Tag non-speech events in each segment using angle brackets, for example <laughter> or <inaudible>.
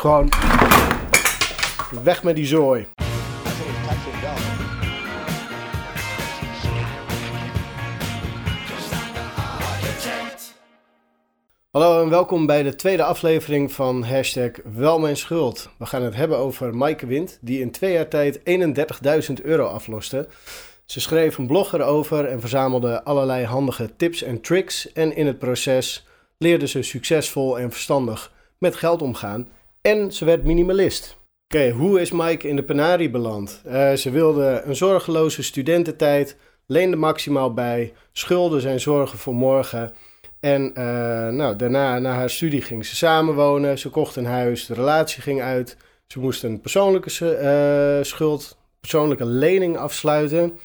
gewoon weg met die zooi. Hallo en welkom bij de tweede aflevering van hashtag Wel Mijn Schuld. We gaan het hebben over Maaike Wind, die in twee jaar tijd 31.000 euro afloste. Ze schreef een blog erover en verzamelde allerlei handige tips en tricks. En in het proces leerde ze succesvol en verstandig met geld omgaan. En ze werd minimalist. Oké, hoe is Maaike in de penarie beland? Uh, ze wilde een zorgeloze studententijd, leende maximaal bij, schulden zijn zorgen voor morgen... En uh, nou, daarna, na haar studie, ging ze samenwonen. Ze kocht een huis, de relatie ging uit. Ze moest een persoonlijke uh, schuld, persoonlijke lening afsluiten.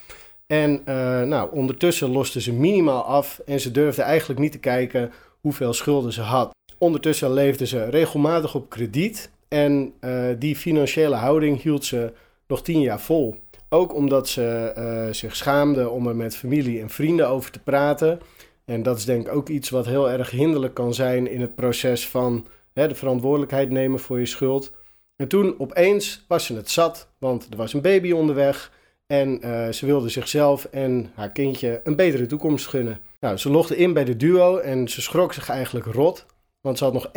En nou, ondertussen loste ze minimaal af en ze durfde eigenlijk niet te kijken hoeveel schulden ze had. Ondertussen leefde ze regelmatig op krediet en die financiële houding hield ze nog tien jaar vol. Ook omdat ze zich schaamde om er met familie en vrienden over te praten. En dat is denk ik ook iets wat heel erg hinderlijk kan zijn in het proces van hè, de verantwoordelijkheid nemen voor je schuld. En toen opeens was ze het zat, want er was een baby onderweg. En uh, ze wilde zichzelf en haar kindje een betere toekomst gunnen. Nou, ze logde in bij de duo en ze schrok zich eigenlijk rot. Want ze had nog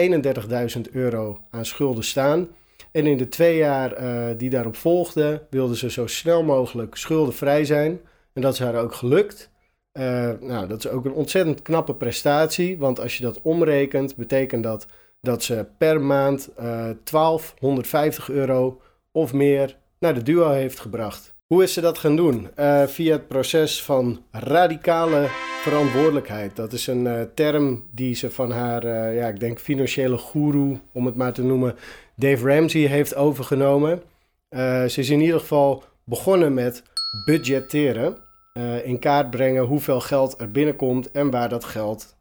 31.000 euro aan schulden staan. En in de twee jaar uh, die daarop volgden, wilde ze zo snel mogelijk schuldenvrij zijn. En dat is haar ook gelukt. Uh, nou, dat is ook een ontzettend knappe prestatie. Want als je dat omrekent, betekent dat dat ze per maand uh, 1250 euro of meer naar de duo heeft gebracht. Hoe is ze dat gaan doen? Uh, via het proces van radicale verantwoordelijkheid. Dat is een uh, term die ze van haar, uh, ja, ik denk financiële guru, om het maar te noemen, Dave Ramsey heeft overgenomen. ze is in ieder geval begonnen met budgetteren in kaart brengen hoeveel geld er binnenkomt en waar dat geld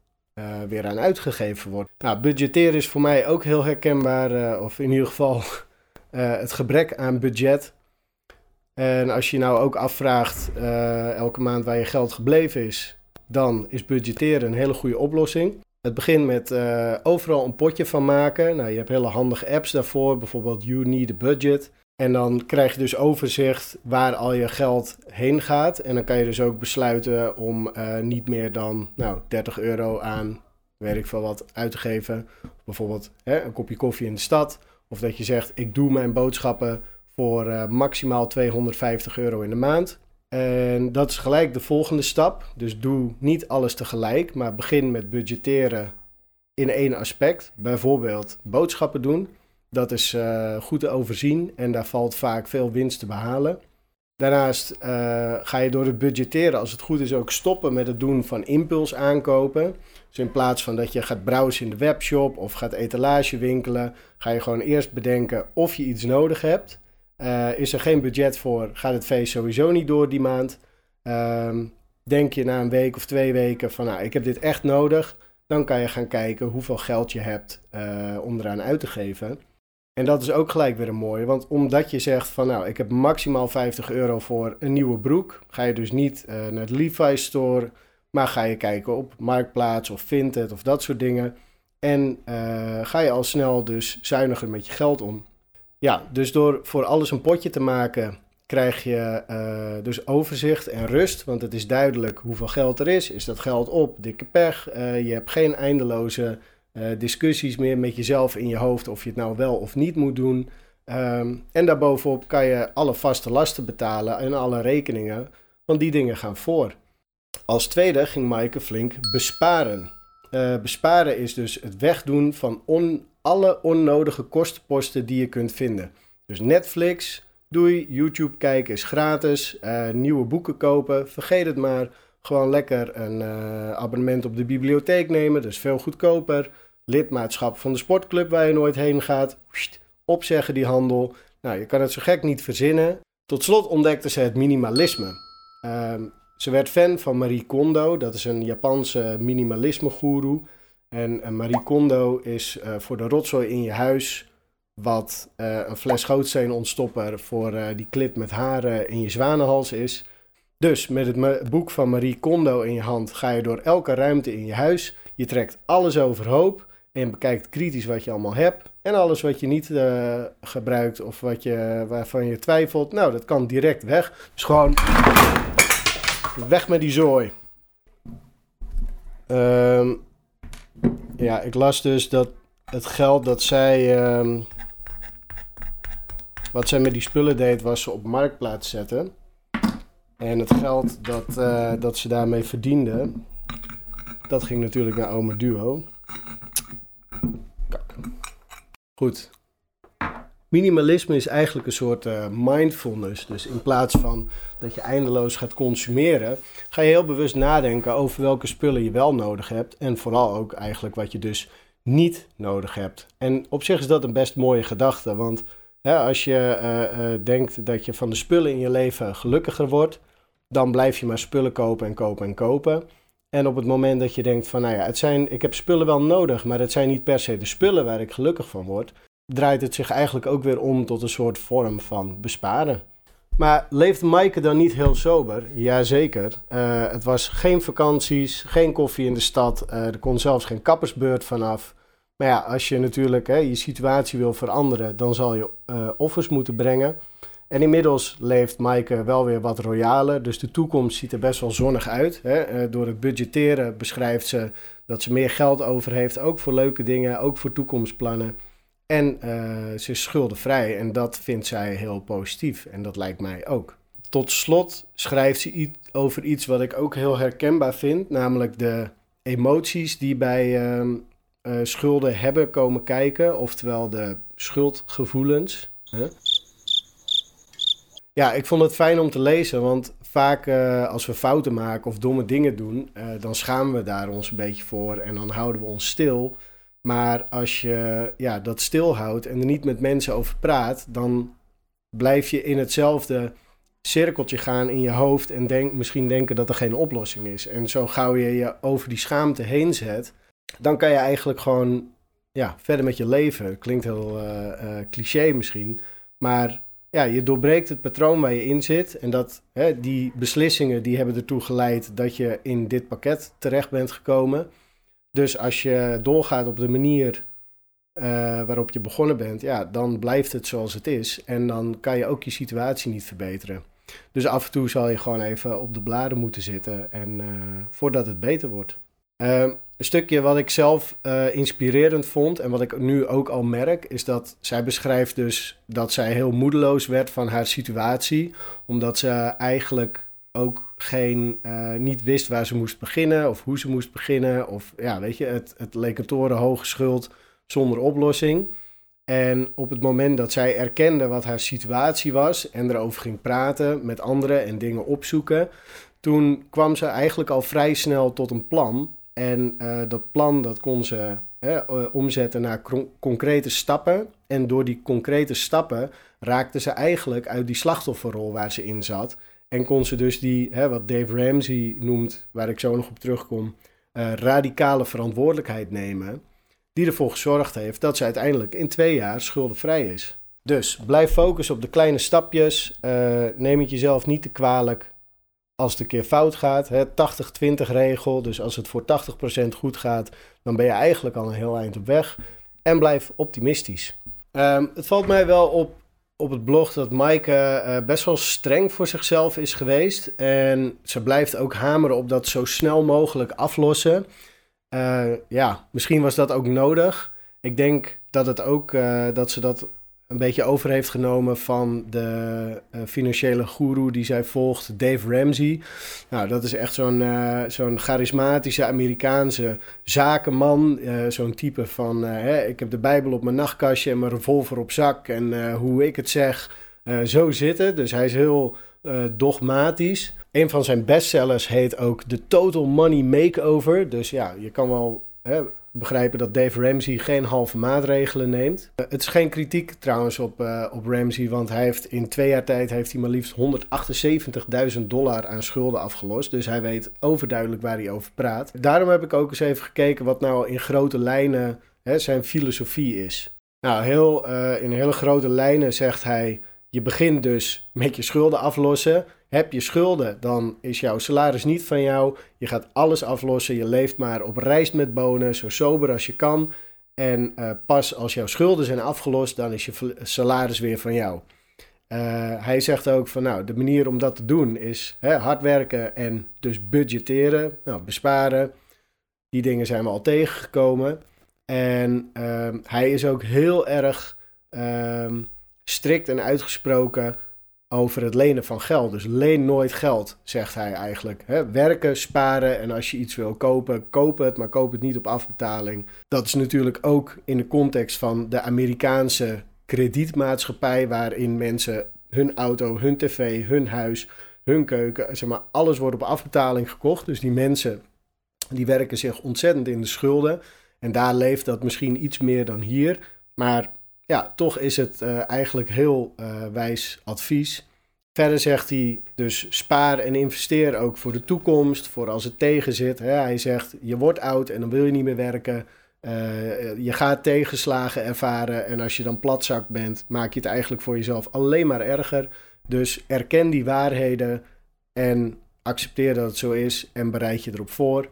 weer aan uitgegeven wordt. Nou, budgetteren is voor mij ook heel herkenbaar, of in ieder geval <laughs> het gebrek aan budget. En als je nou ook afvraagt elke maand waar je geld gebleven is, dan is budgetteren een hele goede oplossing. Het begint met overal een potje van maken. Nou, je hebt hele handige apps daarvoor, bijvoorbeeld You Need a Budget. En dan krijg je dus overzicht waar al je geld heen gaat. En dan kan je dus ook besluiten om uh, niet meer dan nou, 30 euro aan, weet ik wat, uit te geven. Bijvoorbeeld hè, een kopje koffie in de stad. Of dat je zegt, ik doe mijn boodschappen voor uh, maximaal 250 euro in de maand. En dat is gelijk de volgende stap. Dus doe niet alles tegelijk, maar begin met budgetteren in één aspect. Bijvoorbeeld boodschappen doen. Dat is uh, goed te overzien en daar valt vaak veel winst te behalen. Daarnaast uh, ga je door het budgetteren, als het goed is, ook stoppen met het doen van impuls aankopen. Dus in plaats van dat je gaat browsen in de webshop of gaat etalage winkelen, ga je gewoon eerst bedenken of je iets nodig hebt. Uh, is er geen budget voor, gaat het feest sowieso niet door die maand. Uh, denk je na een week of twee weken van, nou, ik heb dit echt nodig. Dan kan je gaan kijken hoeveel geld je hebt om eraan uit te geven. En dat is ook gelijk weer een mooie, want omdat je zegt van nou, ik heb maximaal 50 euro voor een nieuwe broek, ga je dus niet uh, naar de Levi's store, maar ga je kijken op Marktplaats of Vinted of dat soort dingen. En uh, ga je al snel dus zuiniger met je geld om. Ja, dus door voor alles een potje te maken, krijg je uh, dus overzicht en rust. Want het is duidelijk hoeveel geld er is. Is dat geld op? Dikke pech. je hebt geen eindeloze uh, discussies meer met jezelf in je hoofd of je het nou wel of niet moet doen. Um, en daarbovenop kan je alle vaste lasten betalen en alle rekeningen, want die dingen gaan voor. Als tweede ging Maaike flink besparen. Uh, besparen is dus het wegdoen van on, alle onnodige kostenposten die je kunt vinden. Dus Netflix, doei, YouTube kijken is gratis, uh, nieuwe boeken kopen, vergeet het maar. Gewoon lekker een uh, abonnement op de bibliotheek nemen, dus veel goedkoper lidmaatschap van de sportclub waar je nooit heen gaat. Opzeggen die handel. Nou, je kan het zo gek niet verzinnen. Tot slot ontdekte ze het minimalisme. Uh, ze werd fan van Marie Kondo. Dat is een Japanse minimalisme-goeroe. En uh, Marie Kondo is uh, voor de rotzooi in je huis... wat uh, een fles gootsteenontstopper voor die klip met haren in je zwanenhals is... Dus met het boek van Marie Kondo in je hand ga je door elke ruimte in je huis. Je trekt alles overhoop en bekijkt kritisch wat je allemaal hebt. En alles wat je niet gebruikt of wat je, waarvan je twijfelt, nou, dat kan direct weg. Dus gewoon weg met die zooi. Um, ja, ik las dus dat het geld dat zij. Um, wat zij met die spullen deed, was ze op marktplaats zetten. En het geld dat, uh, dat ze daarmee verdiende, dat ging natuurlijk naar Oma Duo. Goed. Minimalisme is eigenlijk een soort uh, mindfulness. Dus in plaats van dat je eindeloos gaat consumeren, ga je heel bewust nadenken over welke spullen je wel nodig hebt. En vooral ook eigenlijk wat je dus niet nodig hebt. En op zich is dat een best mooie gedachte. Want hè, als je uh, uh, denkt dat je van de spullen in je leven gelukkiger wordt, dan blijf je maar spullen kopen en kopen en kopen. En op het moment dat je denkt van, nou ja, het zijn, ik heb spullen wel nodig, maar het zijn niet per se de spullen waar ik gelukkig van word, draait het zich eigenlijk ook weer om tot een soort vorm van besparen. Maar leeft Maaike dan niet heel sober? Jazeker. Uh, het was geen vakanties, geen koffie in de stad. Uh, er kon zelfs geen kappersbeurt vanaf. Maar ja, als je natuurlijk hè, je situatie wil veranderen, dan zal je uh, offers moeten brengen. En inmiddels leeft Maaike wel weer wat royaler. Dus de toekomst ziet er best wel zonnig uit. Hè. door het budgetteren beschrijft ze dat ze meer geld over heeft. Ook voor leuke dingen, ook voor toekomstplannen. En uh, ze is schuldenvrij en dat vindt zij heel positief en dat lijkt mij ook. Tot slot schrijft ze iets over iets wat ik ook heel herkenbaar vind, namelijk de emoties die bij uh, uh, schulden hebben komen kijken, oftewel de schuldgevoelens. Ja, ik vond het fijn om te lezen, want vaak uh, als we fouten maken of domme dingen doen, dan schamen we daar ons een beetje voor en dan houden we ons stil. Maar als je ja, dat stilhoudt en er niet met mensen over praat, dan blijf je in hetzelfde cirkeltje gaan in je hoofd en denk, misschien denken dat er geen oplossing is. En zo gauw je je over die schaamte heen zet, dan kan je eigenlijk gewoon ja, verder met je leven. Klinkt heel uh, uh, cliché misschien, maar ja, je doorbreekt het patroon waar je in zit. En dat, hè, die beslissingen die hebben ertoe geleid dat je in dit pakket terecht bent gekomen. Dus als je doorgaat op de manier uh, waarop je begonnen bent, ja, dan blijft het zoals het is. En dan kan je ook je situatie niet verbeteren. Dus af en toe zal je gewoon even op de bladen moeten zitten en, uh, voordat het beter wordt. Uh, een stukje wat ik zelf uh, inspirerend vond en wat ik nu ook al merk, is dat zij beschrijft dus dat zij heel moedeloos werd van haar situatie, omdat ze eigenlijk ook geen, uh, niet wist waar ze moest beginnen of hoe ze moest beginnen. Of ja, weet je, het, het leek een torenhoge schuld zonder oplossing. En op het moment dat zij erkende wat haar situatie was en erover ging praten met anderen en dingen opzoeken, toen kwam ze eigenlijk al vrij snel tot een plan. En uh, dat plan dat kon ze hè, omzetten naar concrete stappen. En door die concrete stappen raakte ze eigenlijk uit die slachtofferrol waar ze in zat. En kon ze dus die, hè, wat Dave Ramsey noemt, waar ik zo nog op terugkom, uh, radicale verantwoordelijkheid nemen. Die ervoor gezorgd heeft dat ze uiteindelijk in twee jaar schuldenvrij is. Dus blijf focussen op de kleine stapjes. Uh, neem het jezelf niet te kwalijk als het een keer fout gaat. 80-20 regel. Dus als het voor 80% goed gaat, dan ben je eigenlijk al een heel eind op weg. En blijf optimistisch. Um, het valt mij wel op op het blog dat Maaike uh, best wel streng voor zichzelf is geweest. En ze blijft ook hameren op dat zo snel mogelijk aflossen. Uh, ja, misschien was dat ook nodig. Ik denk dat, het ook, uh, dat ze dat een beetje over heeft genomen van de uh, financiële guru die zij volgt, Dave Ramsey. Nou, dat is echt zo'n uh, zo'n charismatische Amerikaanse zakenman. Uh, zo'n type van, hè, ik heb de Bijbel op mijn nachtkastje en mijn revolver op zak. En hoe ik het zeg, zo zitten. Dus hij is heel dogmatisch. Een van zijn bestsellers heet ook The Total Money Makeover. Dus ja, je kan wel... begrijpen dat Dave Ramsey geen halve maatregelen neemt. Uh, het is geen kritiek trouwens op, uh, op Ramsey, want hij heeft in twee jaar tijd heeft hij maar liefst 178.000 dollar aan schulden afgelost. Dus hij weet overduidelijk waar hij over praat. Daarom heb ik ook eens even gekeken wat nou in grote lijnen hè, zijn filosofie is. Nou, heel, uh, in hele grote lijnen zegt hij: je begint dus met je schulden aflossen. Heb je schulden, dan is jouw salaris niet van jou. Je gaat alles aflossen. Je leeft maar op reis met bonen, zo sober als je kan. En pas als jouw schulden zijn afgelost, dan is je salaris weer van jou. hij zegt ook van nou, de manier om dat te doen is hè, hard werken en dus budgetteren, nou, besparen. Die dingen zijn we al tegengekomen. En ehm, hij is ook heel erg ehm, strikt en uitgesproken over het lenen van geld. Dus leen nooit geld, zegt hij eigenlijk. werken, sparen en als je iets wil kopen, koop het, maar koop het niet op afbetaling. Dat is natuurlijk ook in de context van de Amerikaanse kredietmaatschappij, waarin mensen hun auto, hun tv, hun huis, hun keuken, zeg maar, alles wordt op afbetaling gekocht. Dus die mensen die werken zich ontzettend in de schulden. En daar leeft dat misschien iets meer dan hier. Maar ja, toch is het uh, eigenlijk heel uh, wijs advies. Verder zegt hij dus spaar en investeer ook voor de toekomst, voor als het tegen zit. Hè. Hij zegt je wordt oud en dan wil je niet meer werken. Uh, je gaat tegenslagen ervaren en als je dan platzak bent, maak je het eigenlijk voor jezelf alleen maar erger. Dus erken die waarheden en accepteer dat het zo is en bereid je erop voor.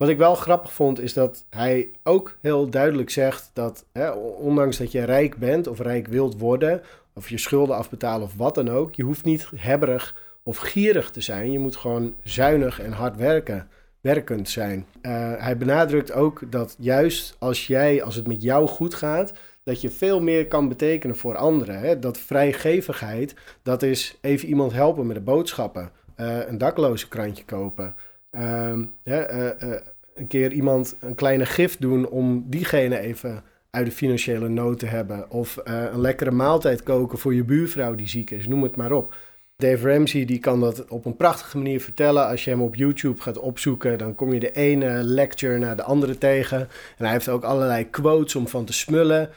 Wat ik wel grappig vond, is dat hij ook heel duidelijk zegt dat, hè, ondanks dat je rijk bent of rijk wilt worden, of je schulden afbetalen of wat dan ook, je hoeft niet hebberig of gierig te zijn. Je moet gewoon zuinig en hard werken, werkend zijn. Uh, hij benadrukt ook dat juist als jij, als het met jou goed gaat, dat je veel meer kan betekenen voor anderen. Hè? Dat vrijgevigheid, dat is even iemand helpen met de boodschappen, uh, een dakloze krantje kopen. Eh, eh, een keer iemand een kleine gift doen om diegene even uit de financiële nood te hebben. Of eh, een lekkere maaltijd koken voor je buurvrouw die ziek is, noem het maar op. Dave Ramsey die kan dat op een prachtige manier vertellen. Als je hem op YouTube gaat opzoeken, dan kom je de ene lecture naar de andere tegen. En hij heeft ook allerlei quotes om van te smullen.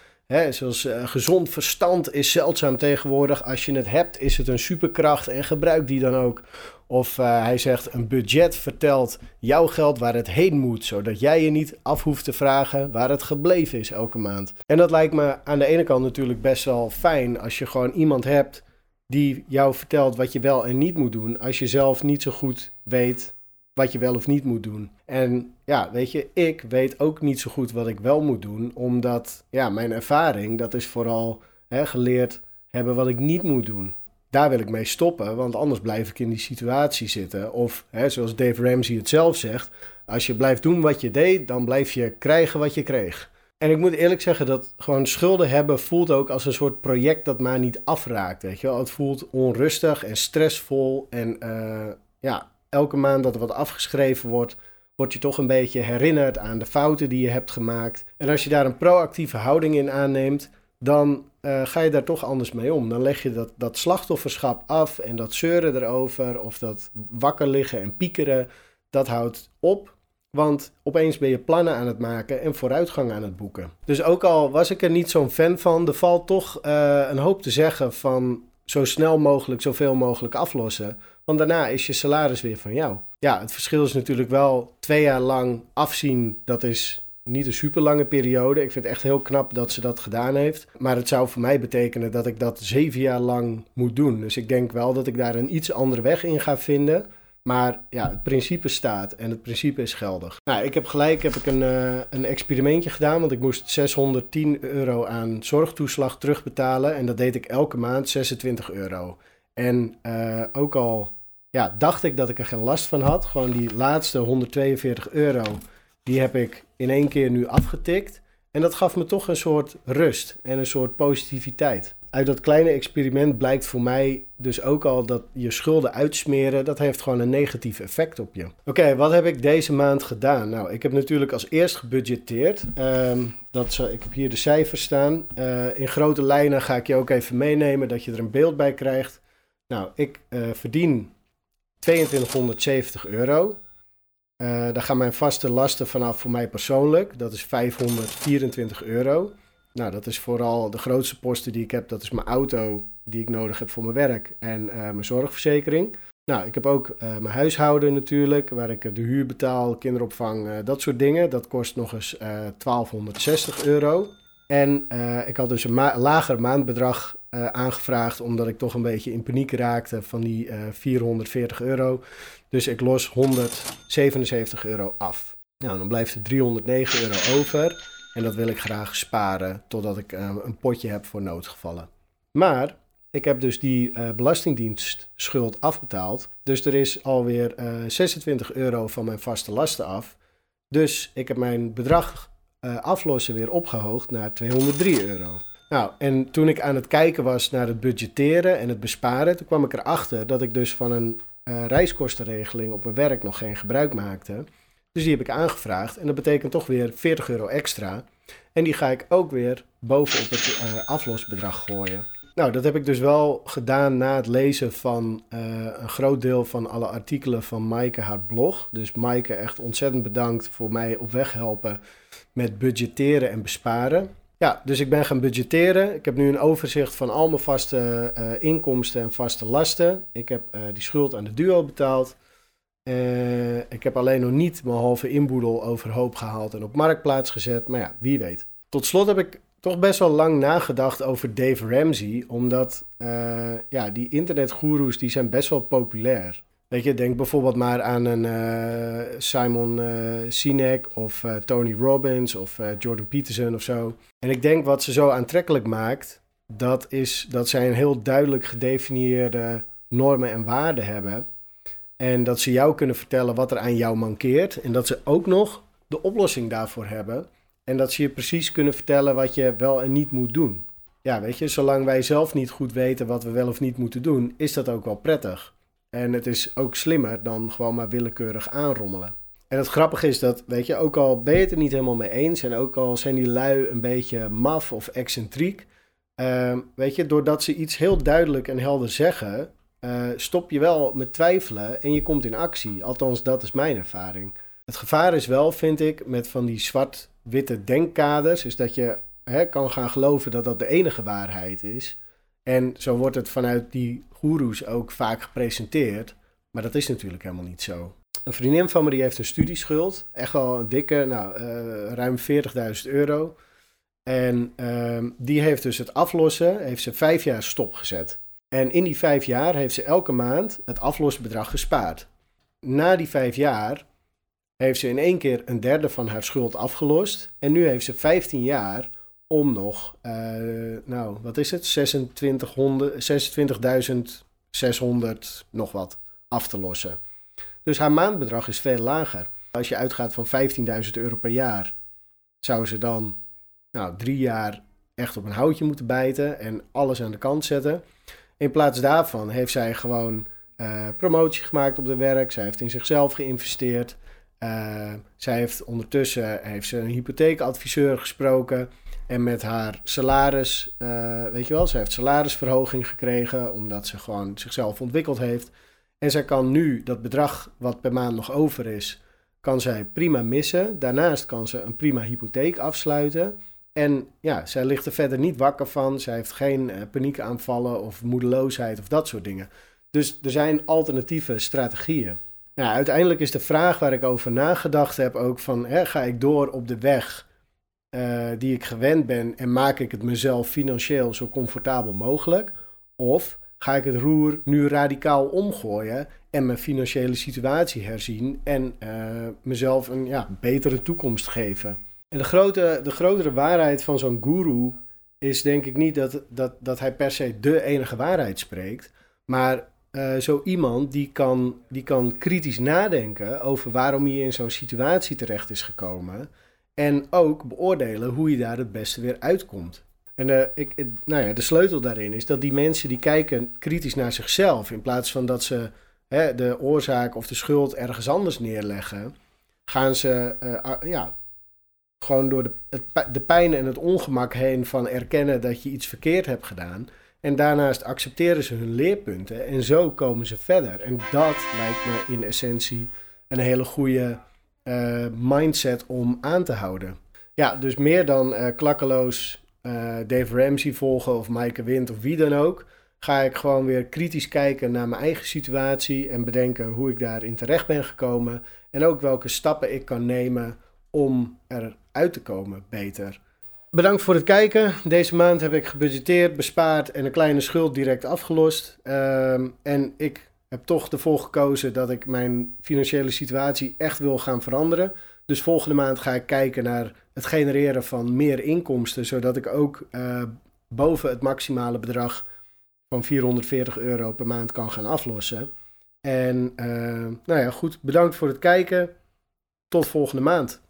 Zoals gezond verstand is zeldzaam tegenwoordig. Als je het hebt, is het een superkracht en gebruik die dan ook. Of uh, hij zegt: een budget vertelt jouw geld waar het heen moet, zodat jij je niet af hoeft te vragen waar het gebleven is elke maand. En dat lijkt me aan de ene kant natuurlijk best wel fijn als je gewoon iemand hebt die jou vertelt wat je wel en niet moet doen, als je zelf niet zo goed weet wat je wel of niet moet doen. En ja, weet je, ik weet ook niet zo goed wat ik wel moet doen, omdat ja, mijn ervaring, dat is vooral hè, geleerd hebben wat ik niet moet doen daar wil ik mee stoppen, want anders blijf ik in die situatie zitten. Of hè, zoals Dave Ramsey het zelf zegt, als je blijft doen wat je deed, dan blijf je krijgen wat je kreeg. En ik moet eerlijk zeggen dat gewoon schulden hebben voelt ook als een soort project dat maar niet afraakt. Weet je wel? Het voelt onrustig en stressvol. En uh, ja, elke maand dat er wat afgeschreven wordt, word je toch een beetje herinnerd aan de fouten die je hebt gemaakt. En als je daar een proactieve houding in aanneemt, dan uh, ga je daar toch anders mee om. Dan leg je dat, dat slachtofferschap af en dat zeuren erover of dat wakker liggen en piekeren, dat houdt op. Want opeens ben je plannen aan het maken en vooruitgang aan het boeken. Dus ook al was ik er niet zo'n fan van, er valt toch uh, een hoop te zeggen van zo snel mogelijk, zoveel mogelijk aflossen. Want daarna is je salaris weer van jou. Ja, het verschil is natuurlijk wel twee jaar lang afzien. Dat is niet een super lange periode. Ik vind het echt heel knap dat ze dat gedaan heeft. Maar het zou voor mij betekenen dat ik dat zeven jaar lang moet doen. Dus ik denk wel dat ik daar een iets andere weg in ga vinden. Maar ja, het principe staat en het principe is geldig. Nou, ik heb gelijk heb ik een, uh, een experimentje gedaan, want ik moest 610 euro aan zorgtoeslag terugbetalen. En dat deed ik elke maand 26 euro. En uh, ook al ja, dacht ik dat ik er geen last van had, gewoon die laatste 142 euro die heb ik in één keer nu afgetikt. En dat gaf me toch een soort rust en een soort positiviteit. Uit dat kleine experiment blijkt voor mij dus ook al dat je schulden uitsmeren, dat heeft gewoon een negatief effect op je. Oké, wat heb ik deze maand gedaan? Nou, ik heb natuurlijk als eerst gebudgeteerd. Um, dat zo, ik heb hier de cijfers staan. Uh, in grote lijnen ga ik je ook even meenemen, dat je er een beeld bij krijgt. Nou, ik uh, verdien 2270 euro. Uh, daar gaan mijn vaste lasten vanaf voor mij persoonlijk. Dat is 524 euro. Nou, dat is vooral de grootste posten die ik heb. Dat is mijn auto die ik nodig heb voor mijn werk en uh, mijn zorgverzekering. Nou, ik heb ook mijn huishouden natuurlijk, waar ik de huur betaal, kinderopvang, dat soort dingen. Dat kost nog eens 1260 euro. En ik had dus een lager maandbedrag aangevraagd, omdat ik toch een beetje in paniek raakte van die 440 euro. Dus ik los 177 euro af. Nou, dan blijft er 309 euro over. En dat wil ik graag sparen totdat ik uh, een potje heb voor noodgevallen. Maar ik heb dus die belastingdienstschuld afbetaald. Dus er is alweer 26 euro van mijn vaste lasten af. Dus ik heb mijn bedrag aflossen weer opgehoogd naar 203 euro. Nou, en toen ik aan het kijken was naar het budgetteren en het besparen, toen kwam ik erachter dat ik dus van een uh, reiskostenregeling op mijn werk nog geen gebruik maakte. Dus die heb ik aangevraagd en dat betekent toch weer 40 euro extra. En die ga ik ook weer bovenop het uh, aflosbedrag gooien. Nou, dat heb ik dus wel gedaan na het lezen van uh, een groot deel van alle artikelen van Maaike haar blog. Dus Maaike, echt ontzettend bedankt voor mij op weg helpen met budgetteren en besparen. Ja, dus ik ben gaan budgetteren. Ik heb nu een overzicht van al mijn vaste uh, inkomsten en vaste lasten. Ik heb uh, die schuld aan de duo betaald. Uh, ik heb alleen nog niet mijn halve inboedel overhoop gehaald en op marktplaats gezet. Maar ja, wie weet. Tot slot heb ik toch best wel lang nagedacht over Dave Ramsey. Omdat ja, die internetgoeroes die zijn best wel populair. Weet je, denk bijvoorbeeld maar aan een uh, Simon uh, Sinek of uh, Tony Robbins of Jordan Peterson of zo. En ik denk wat ze zo aantrekkelijk maakt, dat is dat zij een heel duidelijk gedefinieerde normen en waarden hebben. En dat ze jou kunnen vertellen wat er aan jou mankeert. En dat ze ook nog de oplossing daarvoor hebben. En dat ze je precies kunnen vertellen wat je wel en niet moet doen. Ja, weet je, zolang wij zelf niet goed weten wat we wel of niet moeten doen, is dat ook wel prettig. En het is ook slimmer dan gewoon maar willekeurig aanrommelen. En het grappige is dat, weet je, ook al ben je het er niet helemaal mee eens en ook al zijn die lui een beetje maf of excentriek, uh, weet je, doordat ze iets heel duidelijk en helder zeggen, uh, stop je wel met twijfelen en je komt in actie. Althans, dat is mijn ervaring. Het gevaar is wel, vind ik, met van die zwart-witte denkkaders, is dat je hè, kan gaan geloven dat dat de enige waarheid is. En zo wordt het vanuit die goeroes ook vaak gepresenteerd. Maar dat is natuurlijk helemaal niet zo. Een vriendin van me die heeft een studieschuld. Echt wel een dikke, nou, uh, ruim 40.000 euro. En uh, die heeft dus het aflossen, heeft ze vijf jaar stopgezet. En in die vijf jaar heeft ze elke maand het aflosbedrag gespaard. Na die vijf jaar heeft ze in één keer een derde van haar schuld afgelost. En nu heeft ze 15 jaar om nog, uh, nou, wat is het? 26.600 nog wat af te lossen. Dus haar maandbedrag is veel lager. Als je uitgaat van 15.000 euro per jaar, zou ze dan nou, drie jaar echt op een houtje moeten bijten en alles aan de kant zetten. In plaats daarvan heeft zij gewoon uh, promotie gemaakt op de werk. Zij heeft in zichzelf geïnvesteerd. Uh, zij heeft ondertussen heeft ze een hypotheekadviseur gesproken. En met haar salaris, uh, weet je wel, ze heeft salarisverhoging gekregen omdat ze gewoon zichzelf ontwikkeld heeft. En zij kan nu dat bedrag wat per maand nog over is, kan zij prima missen. Daarnaast kan ze een prima hypotheek afsluiten. En ja, zij ligt er verder niet wakker van. Zij heeft geen uh, paniekaanvallen of moedeloosheid of dat soort dingen. Dus er zijn alternatieve strategieën. Nou, uiteindelijk is de vraag waar ik over nagedacht heb ook van... Hè, ga ik door op de weg uh, die ik gewend ben en maak ik het mezelf financieel zo comfortabel mogelijk? Of ga ik het roer nu radicaal omgooien en mijn financiële situatie herzien en uh, mezelf een ja, betere toekomst geven? En de, grote, de grotere waarheid van zo'n guru is denk ik niet dat, dat, dat hij per se de enige waarheid spreekt, maar uh, zo iemand die kan, die kan kritisch nadenken over waarom hij in zo'n situatie terecht is gekomen. En ook beoordelen hoe je daar het beste weer uitkomt. En uh, ik, nou ja, de sleutel daarin is dat die mensen die kijken kritisch naar zichzelf, in plaats van dat ze hè, de oorzaak of de schuld ergens anders neerleggen, gaan ze uh, ja, gewoon door de, het, de pijn en het ongemak heen van erkennen dat je iets verkeerd hebt gedaan. En daarnaast accepteren ze hun leerpunten en zo komen ze verder. En dat lijkt me in essentie een hele goede uh, mindset om aan te houden. Ja, dus meer dan uh, klakkeloos uh, Dave Ramsey volgen of Maaike Wind of wie dan ook, ga ik gewoon weer kritisch kijken naar mijn eigen situatie en bedenken hoe ik daarin terecht ben gekomen en ook welke stappen ik kan nemen om eruit te komen beter. Bedankt voor het kijken. Deze maand heb ik gebudgeteerd, bespaard en een kleine schuld direct afgelost. Uh, en ik heb toch ervoor gekozen dat ik mijn financiële situatie echt wil gaan veranderen. Dus volgende maand ga ik kijken naar het genereren van meer inkomsten, zodat ik ook uh, boven het maximale bedrag van 440 euro per maand kan gaan aflossen. En uh, nou ja, goed, bedankt voor het kijken. Tot volgende maand.